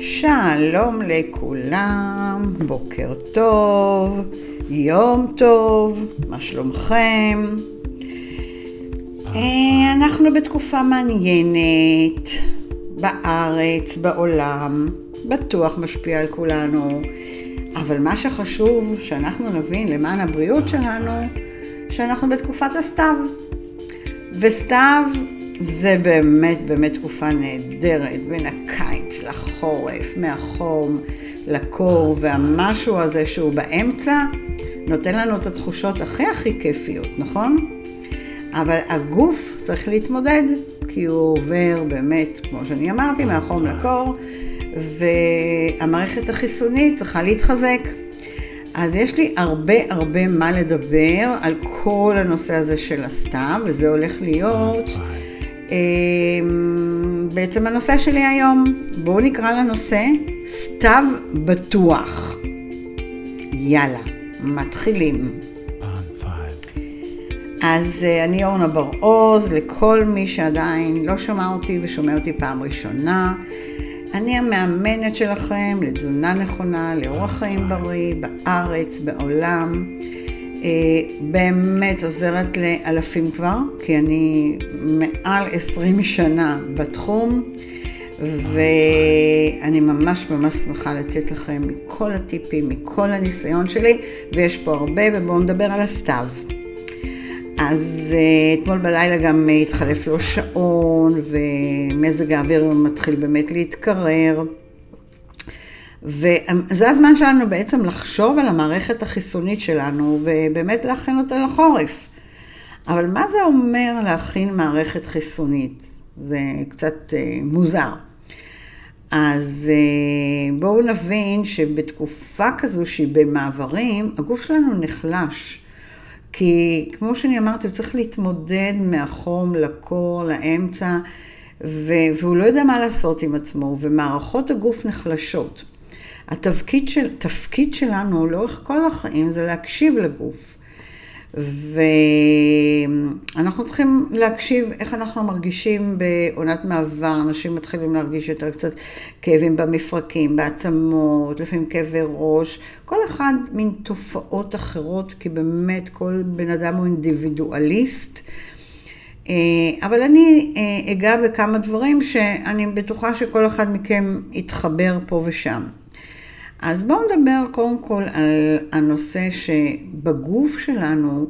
שלום לכולם, בוקר טוב, יום טוב, מה שלומכם? אה, אנחנו בתקופה מעניינת, בארץ, בעולם, בטוח משפיע על כולנו, אבל מה שחשוב שאנחנו נבין למען הבריאות שלנו, שאנחנו בתקופת הסתיו. וסתיו זה באמת באמת תקופה נהדרת בין הקיץ לחורף, מהחום לקור, והמשהו הזה שהוא באמצע נותן לנו את התחושות הכי הכי כיפיות, נכון? אבל הגוף צריך להתמודד, כי הוא עובר באמת, כמו שאני אמרתי, מהחום לקור, והמערכת החיסונית צריכה להתחזק. אז יש לי הרבה הרבה מה לדבר על כל הנושא הזה של הסתיו, וזה הולך להיות בעצם הנושא שלי היום. בואו נקרא לנושא סתיו בטוח. יאללה, מתחילים. אז אה, אני אורנה בר-עוז, לכל מי שעדיין לא שמע אותי ושומע אותי פעם ראשונה. אני המאמנת שלכם לתזונה נכונה, לאורח חיים בריא, בארץ, בעולם. אה, באמת עוזרת לאלפים כבר, כי אני מעל 20 שנה בתחום, ואני ממש ממש שמחה לתת לכם מכל הטיפים, מכל הניסיון שלי, ויש פה הרבה, ובואו נדבר על הסתיו. אז uh, אתמול בלילה גם התחלף לו שעון, ומזג האוויר מתחיל באמת להתקרר. וזה הזמן שלנו בעצם לחשוב על המערכת החיסונית שלנו, ובאמת להכין אותה לחורף. אבל מה זה אומר להכין מערכת חיסונית? זה קצת uh, מוזר. אז uh, בואו נבין שבתקופה כזו שהיא במעברים, הגוף שלנו נחלש. כי כמו שאני אמרתי, הוא צריך להתמודד מהחום לקור, לאמצע, ו- והוא לא יודע מה לעשות עם עצמו, ומערכות הגוף נחלשות. התפקיד של, שלנו לאורך כל החיים זה להקשיב לגוף. ואנחנו צריכים להקשיב איך אנחנו מרגישים בעונת מעבר, אנשים מתחילים להרגיש יותר קצת כאבים במפרקים, בעצמות, לפעמים כאבי ראש, כל אחד מין תופעות אחרות, כי באמת כל בן אדם הוא אינדיבידואליסט. אה, אבל אני אה, אגע בכמה דברים שאני בטוחה שכל אחד מכם יתחבר פה ושם. אז בואו נדבר קודם כל על הנושא שבגוף שלנו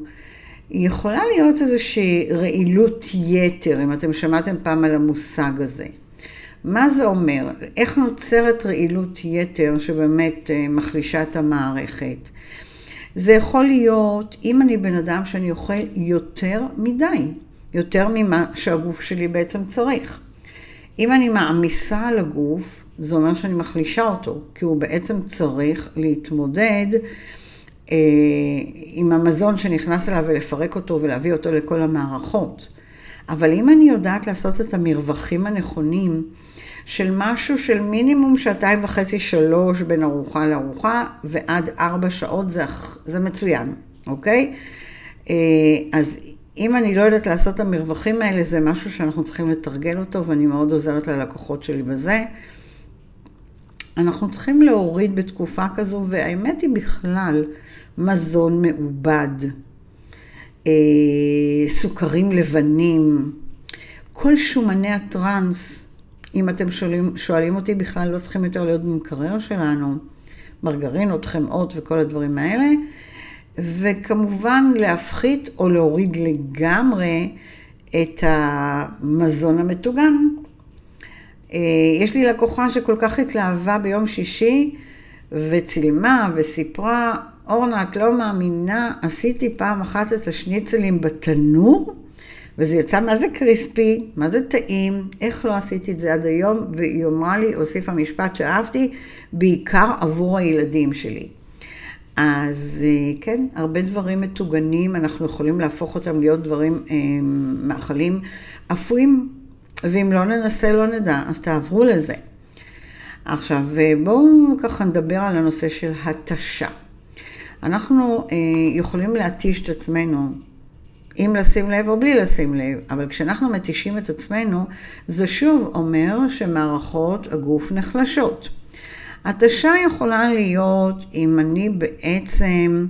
יכולה להיות איזושהי רעילות יתר, אם אתם שמעתם פעם על המושג הזה. מה זה אומר? איך נוצרת רעילות יתר שבאמת אה, מחלישה את המערכת? זה יכול להיות אם אני בן אדם שאני אוכל יותר מדי, יותר ממה שהגוף שלי בעצם צריך. אם אני מעמיסה על הגוף, זה אומר שאני מחלישה אותו, כי הוא בעצם צריך להתמודד אה, עם המזון שנכנס אליו ולפרק אותו ולהביא אותו לכל המערכות. אבל אם אני יודעת לעשות את המרווחים הנכונים של משהו של מינימום שעתיים וחצי, שלוש בין ארוחה לארוחה, ועד ארבע שעות זה, זה מצוין, אוקיי? אה, אז אם אני לא יודעת לעשות את המרווחים האלה, זה משהו שאנחנו צריכים לתרגל אותו, ואני מאוד עוזרת ללקוחות שלי בזה. אנחנו צריכים להוריד בתקופה כזו, והאמת היא בכלל, מזון מעובד, אה, סוכרים לבנים, כל שומני הטראנס, אם אתם שואלים, שואלים אותי, בכלל לא צריכים יותר להיות במקרר שלנו, מרגרינות, חמאות וכל הדברים האלה. וכמובן להפחית או להוריד לגמרי את המזון המטוגן. אה, יש לי לקוחה שכל כך התלהבה ביום שישי וצילמה וסיפרה, אורנה, את לא מאמינה, עשיתי פעם אחת את השניצלים בתנור, וזה יצא מה זה קריספי, מה זה טעים, איך לא עשיתי את זה עד היום, והיא אמרה לי, הוסיפה משפט שאהבתי, בעיקר עבור הילדים שלי. אז אה, כן, הרבה דברים מטוגנים, אנחנו יכולים להפוך אותם להיות דברים, אה, מאכלים אפויים, ואם לא ננסה לא נדע, אז תעברו לזה. עכשיו, אה, בואו ככה נדבר על הנושא של התשה. אנחנו יכולים להתיש את עצמנו, אם לשים לב או בלי לשים לב, אבל כשאנחנו מתישים את עצמנו, זה שוב אומר שמערכות הגוף נחלשות. התשה יכולה להיות אם אני בעצם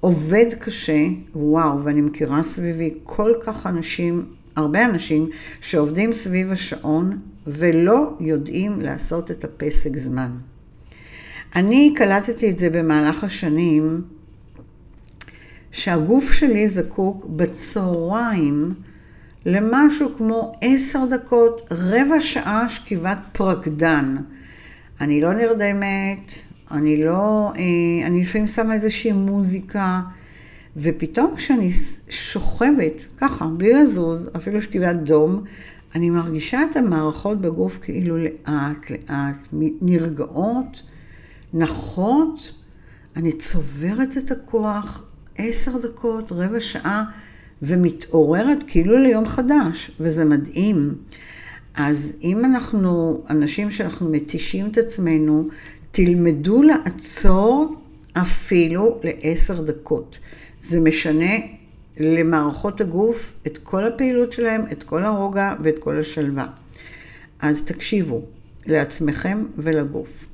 עובד קשה, וואו, ואני מכירה סביבי כל כך אנשים, הרבה אנשים שעובדים סביב השעון ולא יודעים לעשות את הפסק זמן. אני קלטתי את זה במהלך השנים, שהגוף שלי זקוק בצהריים למשהו כמו עשר דקות, רבע שעה שכיבת פרקדן. אני לא נרדמת, אני לא, אה, אני לפעמים שמה איזושהי מוזיקה, ופתאום כשאני שוכבת, ככה, בלי לזוז, אפילו שכיבת דום, אני מרגישה את המערכות בגוף כאילו לאט לאט נרגעות, נחות, אני צוברת את הכוח עשר דקות, רבע שעה, ומתעוררת כאילו ליום חדש, וזה מדהים. אז אם אנחנו, אנשים שאנחנו מתישים את עצמנו, תלמדו לעצור אפילו לעשר דקות. זה משנה למערכות הגוף את כל הפעילות שלהם, את כל הרוגע ואת כל השלווה. אז תקשיבו לעצמכם ולגוף.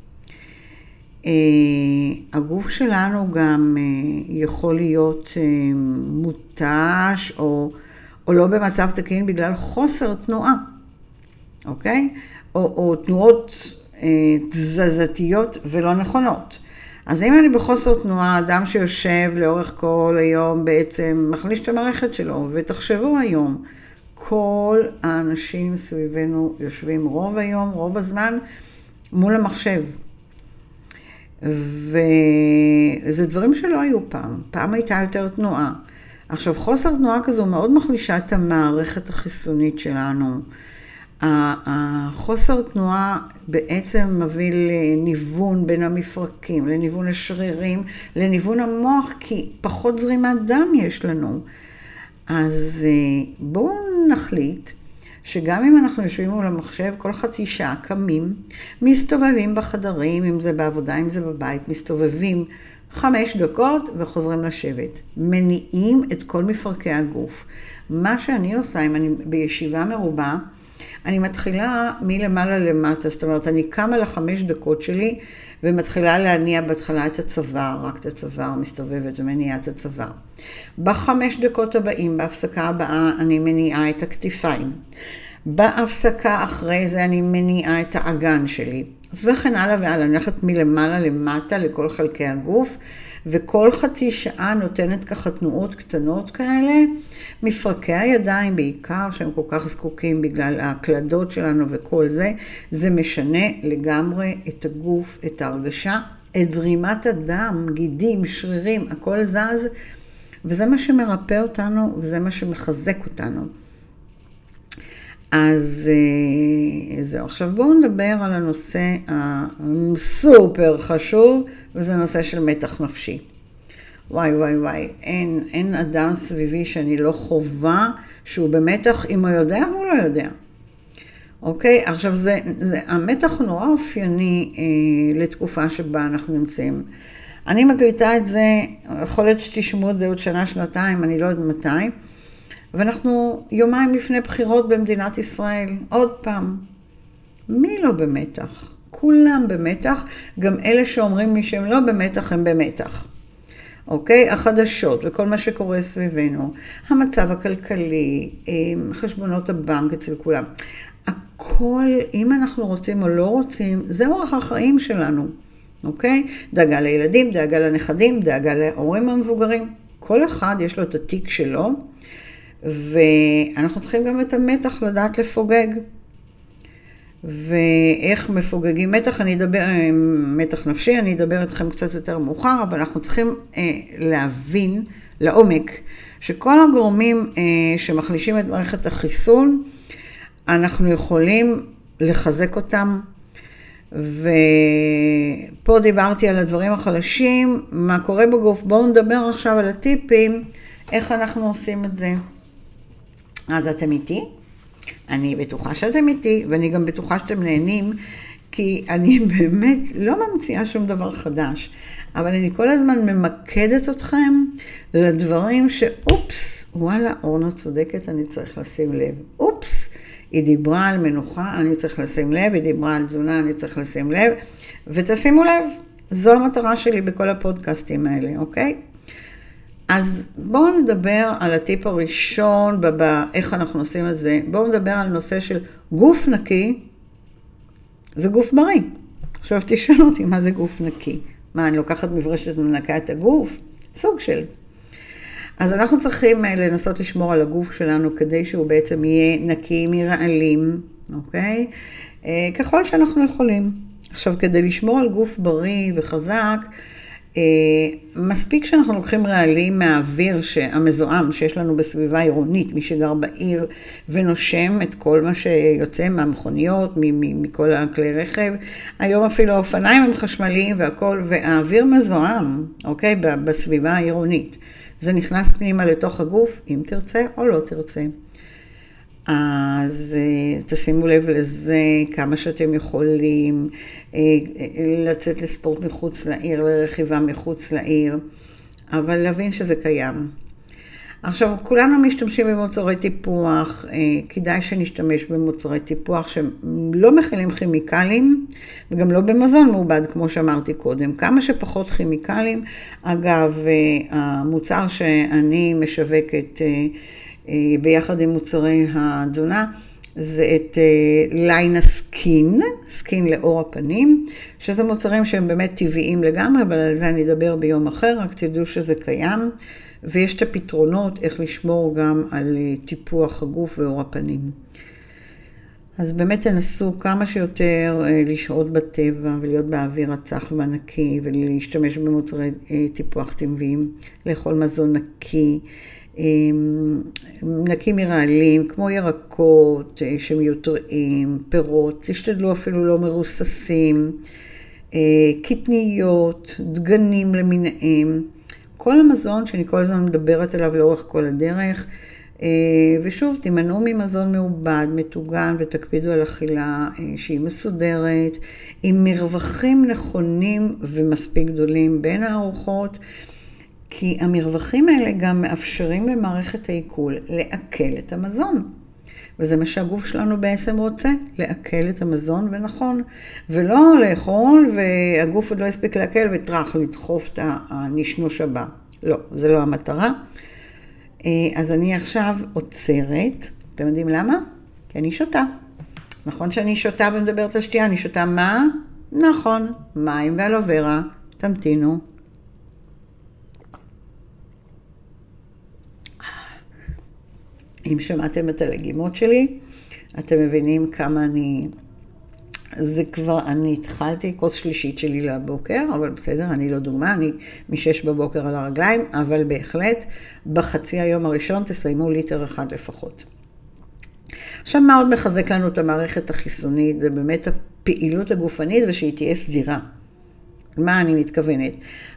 Uh, הגוף שלנו גם uh, יכול להיות uh, מותש או, או לא במצב תקין בגלל חוסר תנועה, אוקיי? או, או תנועות uh, תזזתיות ולא נכונות. אז אם אני בחוסר תנועה, אדם שיושב לאורך כל היום בעצם מחליש את המערכת שלו, ותחשבו היום, כל האנשים סביבנו יושבים רוב היום, רוב הזמן, מול המחשב. וזה דברים שלא היו פעם. פעם הייתה יותר תנועה. עכשיו, חוסר תנועה כזו מאוד מחלישה את המערכת החיסונית שלנו. החוסר תנועה בעצם מביא לניוון בין המפרקים, לניוון השרירים, לניוון המוח, כי פחות זרימת דם יש לנו. אז אה, בואו נחליט שגם אם אנחנו יושבים מול המחשב, כל חצי שעה קמים, מסתובבים בחדרים, אם זה בעבודה, אם זה בבית, מסתובבים חמש דקות וחוזרים לשבת. מניעים את כל מפרקי הגוף. מה שאני עושה, אם אני בישיבה מרובה, אני מתחילה מלמעלה למטה, זאת אומרת, אני קמה לחמש דקות שלי ומתחילה להניע בהתחלה את הצוואר, רק את הצוואר, מסתובבת ומניעה את הצוואר. בחמש דקות הבאים, בהפסקה הבאה, אני מניעה את הכתפיים. בהפסקה אחרי זה אני מניעה את האגן שלי, וכן הלאה והלאה. אני הולכת מלמעלה למטה לכל חלקי הגוף, וכל חצי שעה נותנת ככה תנועות קטנות כאלה. מפרקי הידיים בעיקר, שהם כל כך זקוקים בגלל ההקלדות שלנו וכל זה, זה משנה לגמרי את הגוף, את ההרגשה, את זרימת הדם, גידים, שרירים, הכל זז, וזה מה שמרפא אותנו וזה מה שמחזק אותנו. אז אה, זהו. עכשיו בואו נדבר על הנושא הסופר חשוב, וזה נושא של מתח נפשי. וואי וואי וואי, אין, אין אדם סביבי שאני לא חווה שהוא במתח אם הוא יודע והוא לא יודע. אוקיי? עכשיו זה, זה המתח נורא אופייני אה, לתקופה שבה אנחנו נמצאים. אני מקליטה את זה, יכול להיות שתשמעו את זה עוד שנה, שנתיים, אני לא יודעת מתי. ואנחנו יומיים לפני בחירות במדינת ישראל, עוד פעם. מי לא במתח? כולם במתח, גם אלה שאומרים לי שהם לא במתח, הם במתח. אוקיי? החדשות וכל מה שקורה סביבנו, המצב הכלכלי, חשבונות הבנק אצל כולם. הכל, אם אנחנו רוצים או לא רוצים, זה אורח החיים שלנו, אוקיי? דאגה לילדים, דאגה לנכדים, דאגה להורים המבוגרים. כל אחד יש לו את התיק שלו, ואנחנו צריכים גם את המתח לדעת לפוגג. ואיך מפוגגים מתח, אני אדבר, אה, מתח נפשי, אני אדבר איתכם קצת יותר מאוחר, אבל אנחנו צריכים אה, להבין לעומק שכל הגורמים אה, שמחלישים את מערכת החיסון, אנחנו יכולים לחזק אותם. ופה דיברתי על הדברים החלשים, מה קורה בגוף. בואו נדבר עכשיו על הטיפים, איך אנחנו עושים את זה. אז אתם איתי? אני בטוחה שאתם איתי, ואני גם בטוחה שאתם נהנים, כי אני באמת לא ממציאה שום דבר חדש, אבל אני כל הזמן ממקדת אתכם לדברים שאופס, וואלה, אורנה צודקת, אני צריך לשים לב. אופס, היא דיברה על מנוחה, אני צריך לשים לב, היא דיברה על תזונה, אני צריך לשים לב, ותשימו לב, זו המטרה שלי בכל הפודקאסטים האלה, אוקיי? אז בואו נדבר על הטיפ הראשון, איך אנחנו עושים את זה. בואו נדבר על נושא של גוף נקי, זה גוף בריא. עכשיו תשאל אותי מה זה גוף נקי. מה, אני לוקחת מברשת ומנקה את הגוף? סוג של. אז אנחנו צריכים אה, לנסות לשמור על הגוף שלנו כדי שהוא בעצם יהיה נקי מרעלים, אוקיי? אה, ככל שאנחנו יכולים. עכשיו, כדי לשמור על גוף בריא וחזק, מספיק שאנחנו לוקחים רעלים מהאוויר המזוהם שיש לנו בסביבה עירונית, מי שגר בעיר ונושם את כל מה שיוצא מהמכוניות, מכל הכלי רכב. היום אפילו האופניים הם חשמליים והכל, והאוויר מזוהם, אוקיי? בסביבה העירונית. זה נכנס פנימה לתוך הגוף, אם תרצה או לא תרצה. אז אה, תשימו לב לזה כמה שאתם יכולים, אה, לצאת לספורט מחוץ לעיר, לרכיבה מחוץ לעיר, אבל להבין שזה קיים. עכשיו, כולנו משתמשים במוצרי טיפוח, אה, כדאי שנשתמש במוצרי טיפוח שהם לא מכילים כימיקלים וגם לא במזון מעובד, כמו שאמרתי קודם. כמה שפחות כימיקלים. אגב, המוצר שאני משווקת ביחד עם מוצרי התזונה, זה את ליין ה skin, skin לעור הפנים, שזה מוצרים שהם באמת טבעיים לגמרי, אבל על זה אני אדבר ביום אחר, רק תדעו שזה קיים, ויש את הפתרונות איך לשמור גם על אה, טיפוח הגוף ואור הפנים. אז באמת תנסו כמה שיותר אה, לשהות בטבע ולהיות באוויר הצח והנקי ולהשתמש במוצרי טיפוח טבעיים, לאכול מזון נקי. נקים מרעלים, כמו ירקות אה, שמיותרים, פירות, תשתדלו אפילו לא מרוססים, אה, קטניות, דגנים למיניהם, כל המזון שאני כל הזמן מדברת עליו לאורך כל הדרך. אה, ושוב, תימנעו ממזון מעובד, מטוגן, ותקפידו על אכילה שהיא מסודרת, עם מרווחים נכונים ומספיק גדולים בין הארוחות. כי המרווחים האלה גם מאפשרים למערכת העיכול לעכל את המזון. וזה מה שהגוף שלנו בעצם רוצה, לעכל את המזון, ונכון. ולא לאכול והגוף עוד לא הספיק לעכל וטראח, לדחוף את הנשנוש הבא. לא, זה לא המטרה. אה, אז אני עכשיו עוצרת. אתם יודעים למה? כי אני שותה. נכון שאני שותה ומדברת על שתייה, אני שותה מה? נכון, מים ואלוברה. תמתינו. אם שמעתם את הלגימות שלי, אתם מבינים כמה אני... זה כבר, אני התחלתי כוס שלישית שלי לבוקר, אבל בסדר, אני לא דוגמה, אני משש בבוקר על הרגליים, אבל בהחלט בחצי היום הראשון תסיימו ליטר אחד לפחות. עכשיו, מה עוד מחזק לנו את המערכת החיסונית? זה באמת הפעילות הגופנית ושהיא תהיה סדירה. מה אני מתכוונת?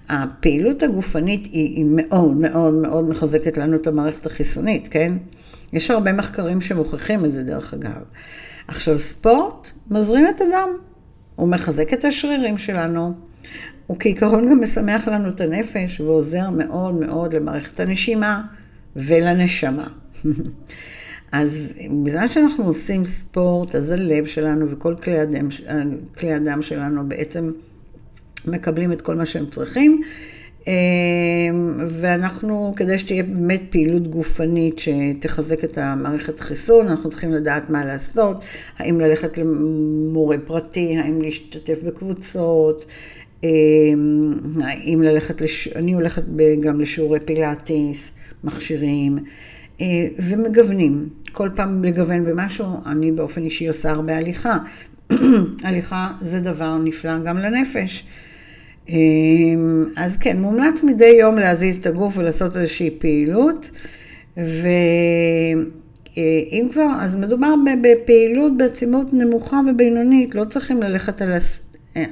הפעילות הגופנית היא, מאוד מאוד מאוד מחזקת לנו את המערכת החיסונית, כן? יש הרבה מחקרים שמוכיחים את זה דרך אגב. עכשיו, ספורט מזרים את הדם, הוא מחזק את השרירים שלנו, הוא כעיקרון גם משמח לנו את הנפש ועוזר מאוד מאוד למערכת הנשימה ולנשמה. אז בזמן שאנחנו עושים ספורט, אז הלב שלנו וכל כלי הדם, כלי הדם שלנו בעצם מקבלים את כל מה שהם צריכים. אמ, ואנחנו, כדי שתהיה באמת פעילות גופנית שתחזק את המערכת החיסון, אנחנו צריכים לדעת מה לעשות, האם ללכת למורה פרטי, האם להשתתף בקבוצות, אמ, האם ללכת, לש... אני הולכת גם לשיעורי פילאטיס, מכשירים, אה, ומגוונים. כל פעם לגוון במשהו, אני באופן אישי עושה הרבה הליכה. הליכה זה דבר נפלא גם לנפש. אמ, אז כן, מומלץ מדי יום להזיז את הגוף ולעשות איזושהי פעילות, ואם כבר, אז מדובר בפעילות בעצימות נמוכה ובינונית, לא צריכים ללכת על, הס...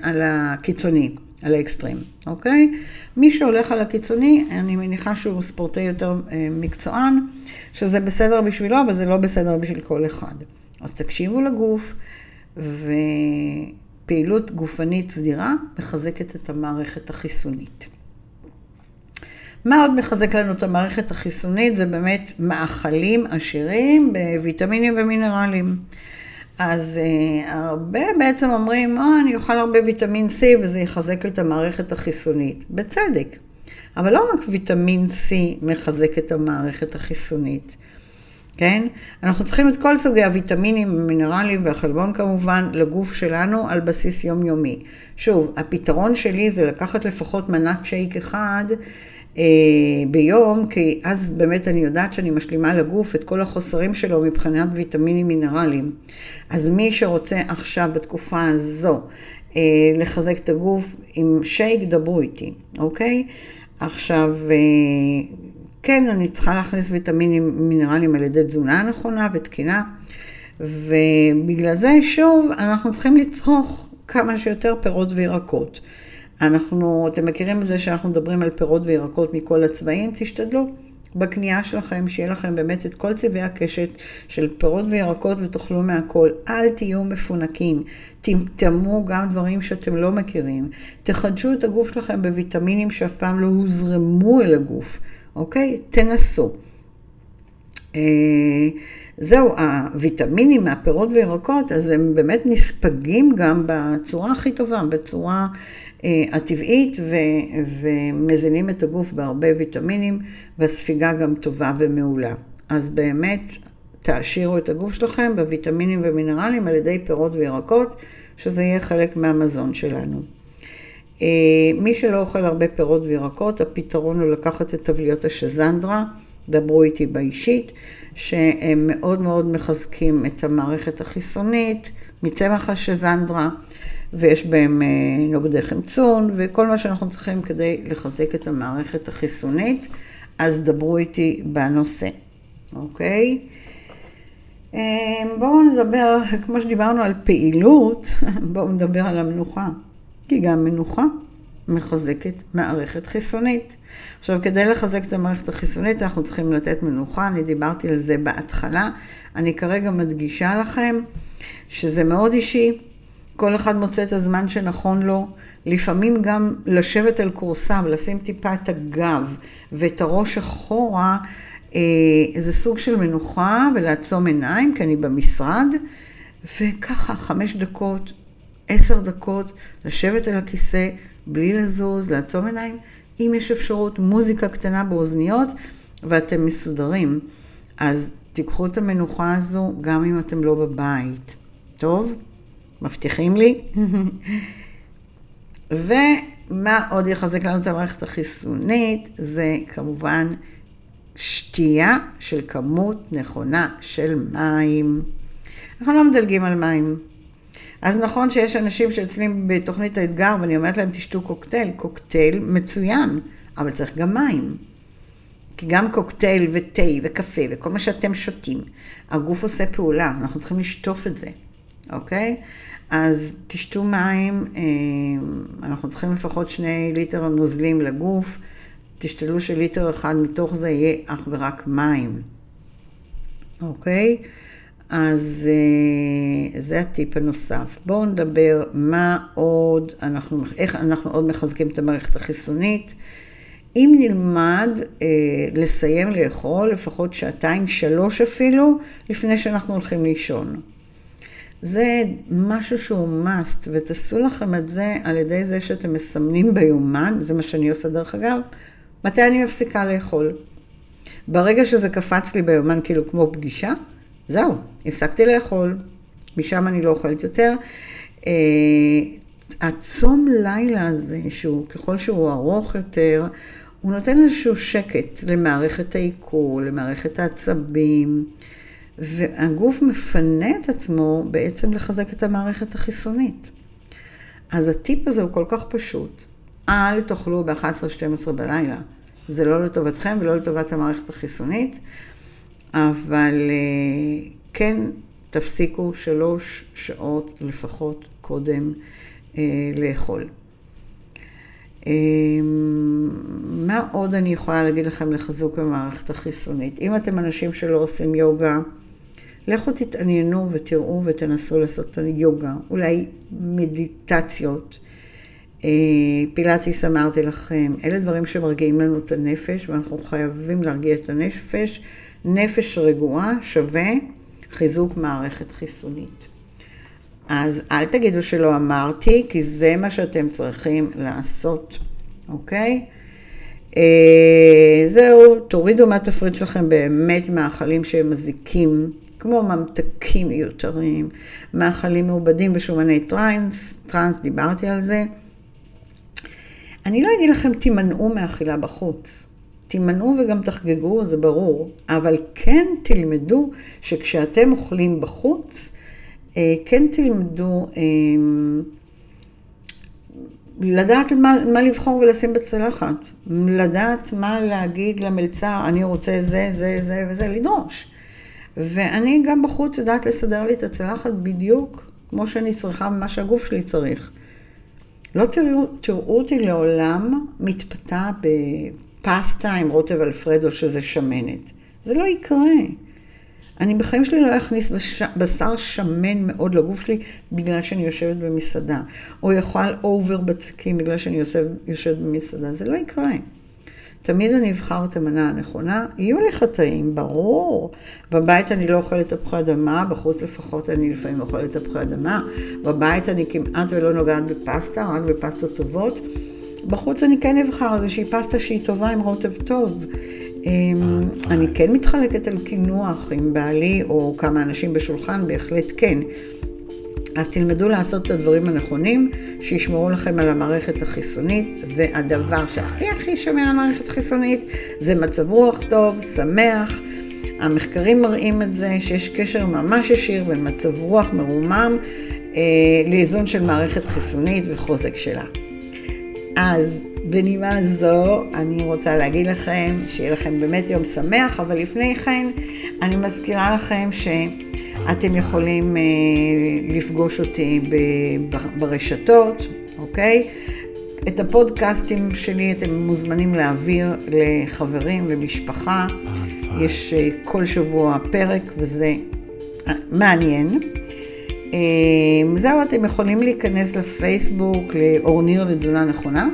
על הקיצוני, על האקסטרים, אוקיי? מי שהולך על הקיצוני, אני מניחה שהוא ספורטאי יותר אה, מקצוען, שזה בסדר בשבילו, אבל זה לא בסדר בשביל כל אחד. אז תקשיבו לגוף, ו... פעילות גופנית סדירה מחזקת את המערכת החיסונית. מה עוד מחזק לנו את המערכת החיסונית? זה באמת מאכלים עשירים בוויטמינים ומינרלים. אז uh, הרבה בעצם אומרים, או, אה, אני אוכל הרבה ויטמין C וזה יחזק את המערכת החיסונית. בצדק. אבל לא רק ויטמין C מחזק את המערכת החיסונית. כן? אנחנו צריכים את כל סוגי הוויטמינים, המינרלים והחלבון כמובן לגוף שלנו על בסיס יומיומי. שוב, הפתרון שלי זה לקחת לפחות מנת שייק אחד אה, ביום, כי אז באמת אני יודעת שאני משלימה לגוף את כל החוסרים שלו מבחינת ויטמינים מינרליים. אז מי שרוצה עכשיו בתקופה הזו אה, לחזק את הגוף עם שייק, דברו איתי, אוקיי? עכשיו, אה, כן, אני צריכה להכניס ויטמינים מינרליים על ידי תזונה נכונה ותקינה, ובגלל זה, שוב, אנחנו צריכים לצרוך כמה שיותר פירות וירקות. אנחנו, אתם מכירים את זה שאנחנו מדברים על פירות וירקות מכל הצבעים? תשתדלו בקנייה שלכם, שיהיה לכם באמת את כל צבעי הקשת של פירות וירקות ותאכלו מהכל. אל תהיו מפונקים, טמטמו גם דברים שאתם לא מכירים. תחדשו את הגוף שלכם בוויטמינים שאף פעם לא הוזרמו אל הגוף. אוקיי? תנסו. אה, זהו, הוויטמינים מהפירות וירקות, אז הם באמת נספגים גם בצורה הכי טובה, בצורה אה, הטבעית, ו- ומזינים את הגוף בהרבה ויטמינים, והספיגה גם טובה ומעולה. אז באמת, תעשירו את הגוף שלכם בוויטמינים ומינרלים על ידי פירות וירקות, שזה יהיה חלק מהמזון שלנו. אה, מי שלא אוכל הרבה פירות וירקות, הפתרון הוא לקחת את תבליות השזנדרה, דברו איתי באישית, שהם מאוד מאוד מחזקים את המערכת החיסונית מצמח השזנדרה, ויש בהם אה, נוגדי חמצון, וכל מה שאנחנו צריכים כדי לחזק את המערכת החיסונית, אז דברו איתי בנושא, אוקיי? אה, בואו נדבר, כמו שדיברנו על פעילות, בואו נדבר על המנוחה. כי גם מנוחה מחזקת מערכת חיסונית. עכשיו, כדי לחזק את המערכת החיסונית, אנחנו צריכים לתת מנוחה, אני דיברתי על זה בהתחלה. אני כרגע מדגישה לכם שזה מאוד אישי, כל אחד מוצא את הזמן שנכון לו. לפעמים גם לשבת על כורסה ולשים טיפה את הגב ואת הראש אחורה, אה, זה סוג של מנוחה ולעצום עיניים, כי אני במשרד, וככה, חמש דקות, עשר דקות, לשבת על הכיסא, בלי לזוז, לעצום עיניים, אם יש אפשרות, מוזיקה קטנה באוזניות, ואתם מסודרים. אז תיקחו את המנוחה הזו גם אם אתם לא בבית. טוב? מבטיחים לי? ומה עוד יחזק לנו את המערכת החיסונית? זה כמובן שתייה של כמות נכונה של מים. אנחנו לא מדלגים על מים. אז נכון שיש אנשים שיוצאים בתוכנית האתגר ואני אומרת להם תשתו קוקטייל, קוקטייל מצוין, אבל צריך גם מים. כי גם קוקטייל ותה וקפה וכל מה שאתם שותים, הגוף עושה פעולה, אנחנו צריכים לשטוף את זה, אוקיי? אז תשתו מים, אה, אנחנו צריכים לפחות שני ליטר נוזלים לגוף, תשתלו שליטר אחד מתוך זה יהיה אך ורק מים, אוקיי? אז אה, זה הטיפ הנוסף. בואו נדבר מה עוד, אנחנו, איך אנחנו עוד מחזקים את המערכת החיסונית. אם נלמד אה, לסיים לאכול לפחות שעתיים, שלוש אפילו, לפני שאנחנו הולכים לישון. זה משהו שהוא must, ותעשו לכם את זה על ידי זה שאתם מסמנים ביומן, זה מה שאני עושה דרך אגב, מתי אני מפסיקה לאכול. ברגע שזה קפץ לי ביומן כאילו כמו פגישה, זהו, הפסקתי לאכול, משם אני לא אוכלת יותר. אה, הצום לילה הזה, שהוא ככל שהוא ארוך יותר, הוא נותן איזשהו שקט למערכת העיכול, למערכת העצבים, והגוף מפנה את עצמו בעצם לחזק את המערכת החיסונית. אז הטיפ הזה הוא כל כך פשוט. אל תאכלו ב-11-12 בלילה. זה לא לטובתכם ולא לטובת המערכת החיסונית. אבל אה, כן תפסיקו שלוש שעות לפחות קודם אה, לאכול. אה, מה עוד אני יכולה להגיד לכם לחיזוק המערכת החיסונית? אם אתם אנשים שלא עושים יוגה, לכו תתעניינו ותראו ותנסו לעשות יוגה, אולי מדיטציות. פילאטיס אמרתי לכם, אלה דברים שמרגיעים לנו את הנפש, ואנחנו חייבים להרגיע את הנפש. נפש רגועה שווה חיזוק מערכת חיסונית. אז אל תגידו שלא אמרתי, כי זה מה שאתם צריכים לעשות, אוקיי? אה, זהו, תורידו מהתפריט שלכם באמת מאכלים שהם מזיקים, כמו ממתקים מיותרים, מאכלים מעובדים בשומני טרנס, טרנס, דיברתי על זה. אני לא אגיד לכם תימנעו מאכילה בחוץ. תימנעו וגם תחגגו, זה ברור, אבל כן תלמדו שכשאתם אוכלים בחוץ, אה, כן תלמדו אה, לדעת מה, מה לבחור ולשים בצלחת, לדעת מה להגיד למלצר, אני רוצה זה, זה, זה וזה, לדרוש. ואני גם בחוץ יודעת לסדר לי את הצלחת בדיוק כמו שאני צריכה ומה שהגוף שלי צריך. לא תראו, תראו אותי לעולם מתפתה בפסטה עם רוטב אלפרדו שזה שמנת. זה לא יקרה. אני בחיים שלי לא אכניס בש... בשר שמן מאוד לגוף שלי בגלל שאני יושבת במסעדה, או יאכל אובר בצקים בגלל שאני יושב, יושבת במסעדה, זה לא יקרה. תמיד אני אבחר את המנה הנכונה, יהיו לי חטאים, ברור. בבית אני לא אוכלת תפוחי אדמה, בחוץ לפחות אני לפעמים אוכלת תפוחי אדמה. בבית אני כמעט ולא נוגעת בפסטה, רק בפסטות טובות. בחוץ אני כן אבחר איזושהי פסטה שהיא טובה עם רוטב טוב. אמ, אני כן מתחלקת על קינוח עם בעלי או כמה אנשים בשולחן, בהחלט כן. אז תלמדו לעשות את הדברים הנכונים, שישמרו לכם על המערכת החיסונית, והדבר שהכי הכי שומר על המערכת החיסונית זה מצב רוח טוב, שמח. המחקרים מראים את זה, שיש קשר ממש ישיר בין מצב רוח מרומם אה, לאיזון של מערכת חיסונית וחוזק שלה. אז בנימה זו, אני רוצה להגיד לכם שיהיה לכם באמת יום שמח, אבל לפני כן אני מזכירה לכם שאתם יכולים אה, לפגוש אותי ברשתות, אוקיי? את הפודקאסטים שלי אתם מוזמנים להעביר לחברים ומשפחה. יש אה, כל שבוע פרק וזה אה, מעניין. זהו, אתם יכולים להיכנס לפייסבוק לאורניר לתזונה נכונה.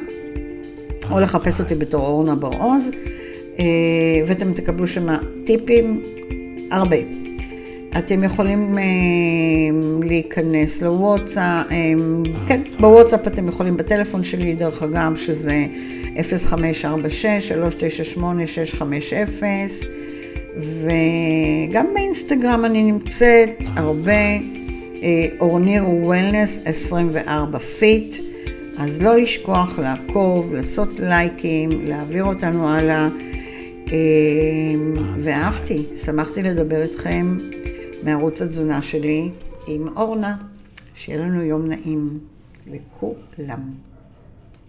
או לחפש אותי בתור אורנה בר-עוז, אה, ואתם תקבלו שם טיפים הרבה. אתם יכולים אה, להיכנס לוואטסאפ, אה, כן, בוואטסאפ אתם יכולים בטלפון שלי, דרך אגב, שזה 0546-398-650, וגם באינסטגרם אני נמצאת הרבה, אור ניר wellness 24 fit. אז לא לשכוח לעקוב, לעשות לייקים, להעביר אותנו הלאה. אמ, ואהבתי, שמחתי לדבר איתכם מערוץ התזונה שלי עם אורנה. שיהיה לנו יום נעים לכולם.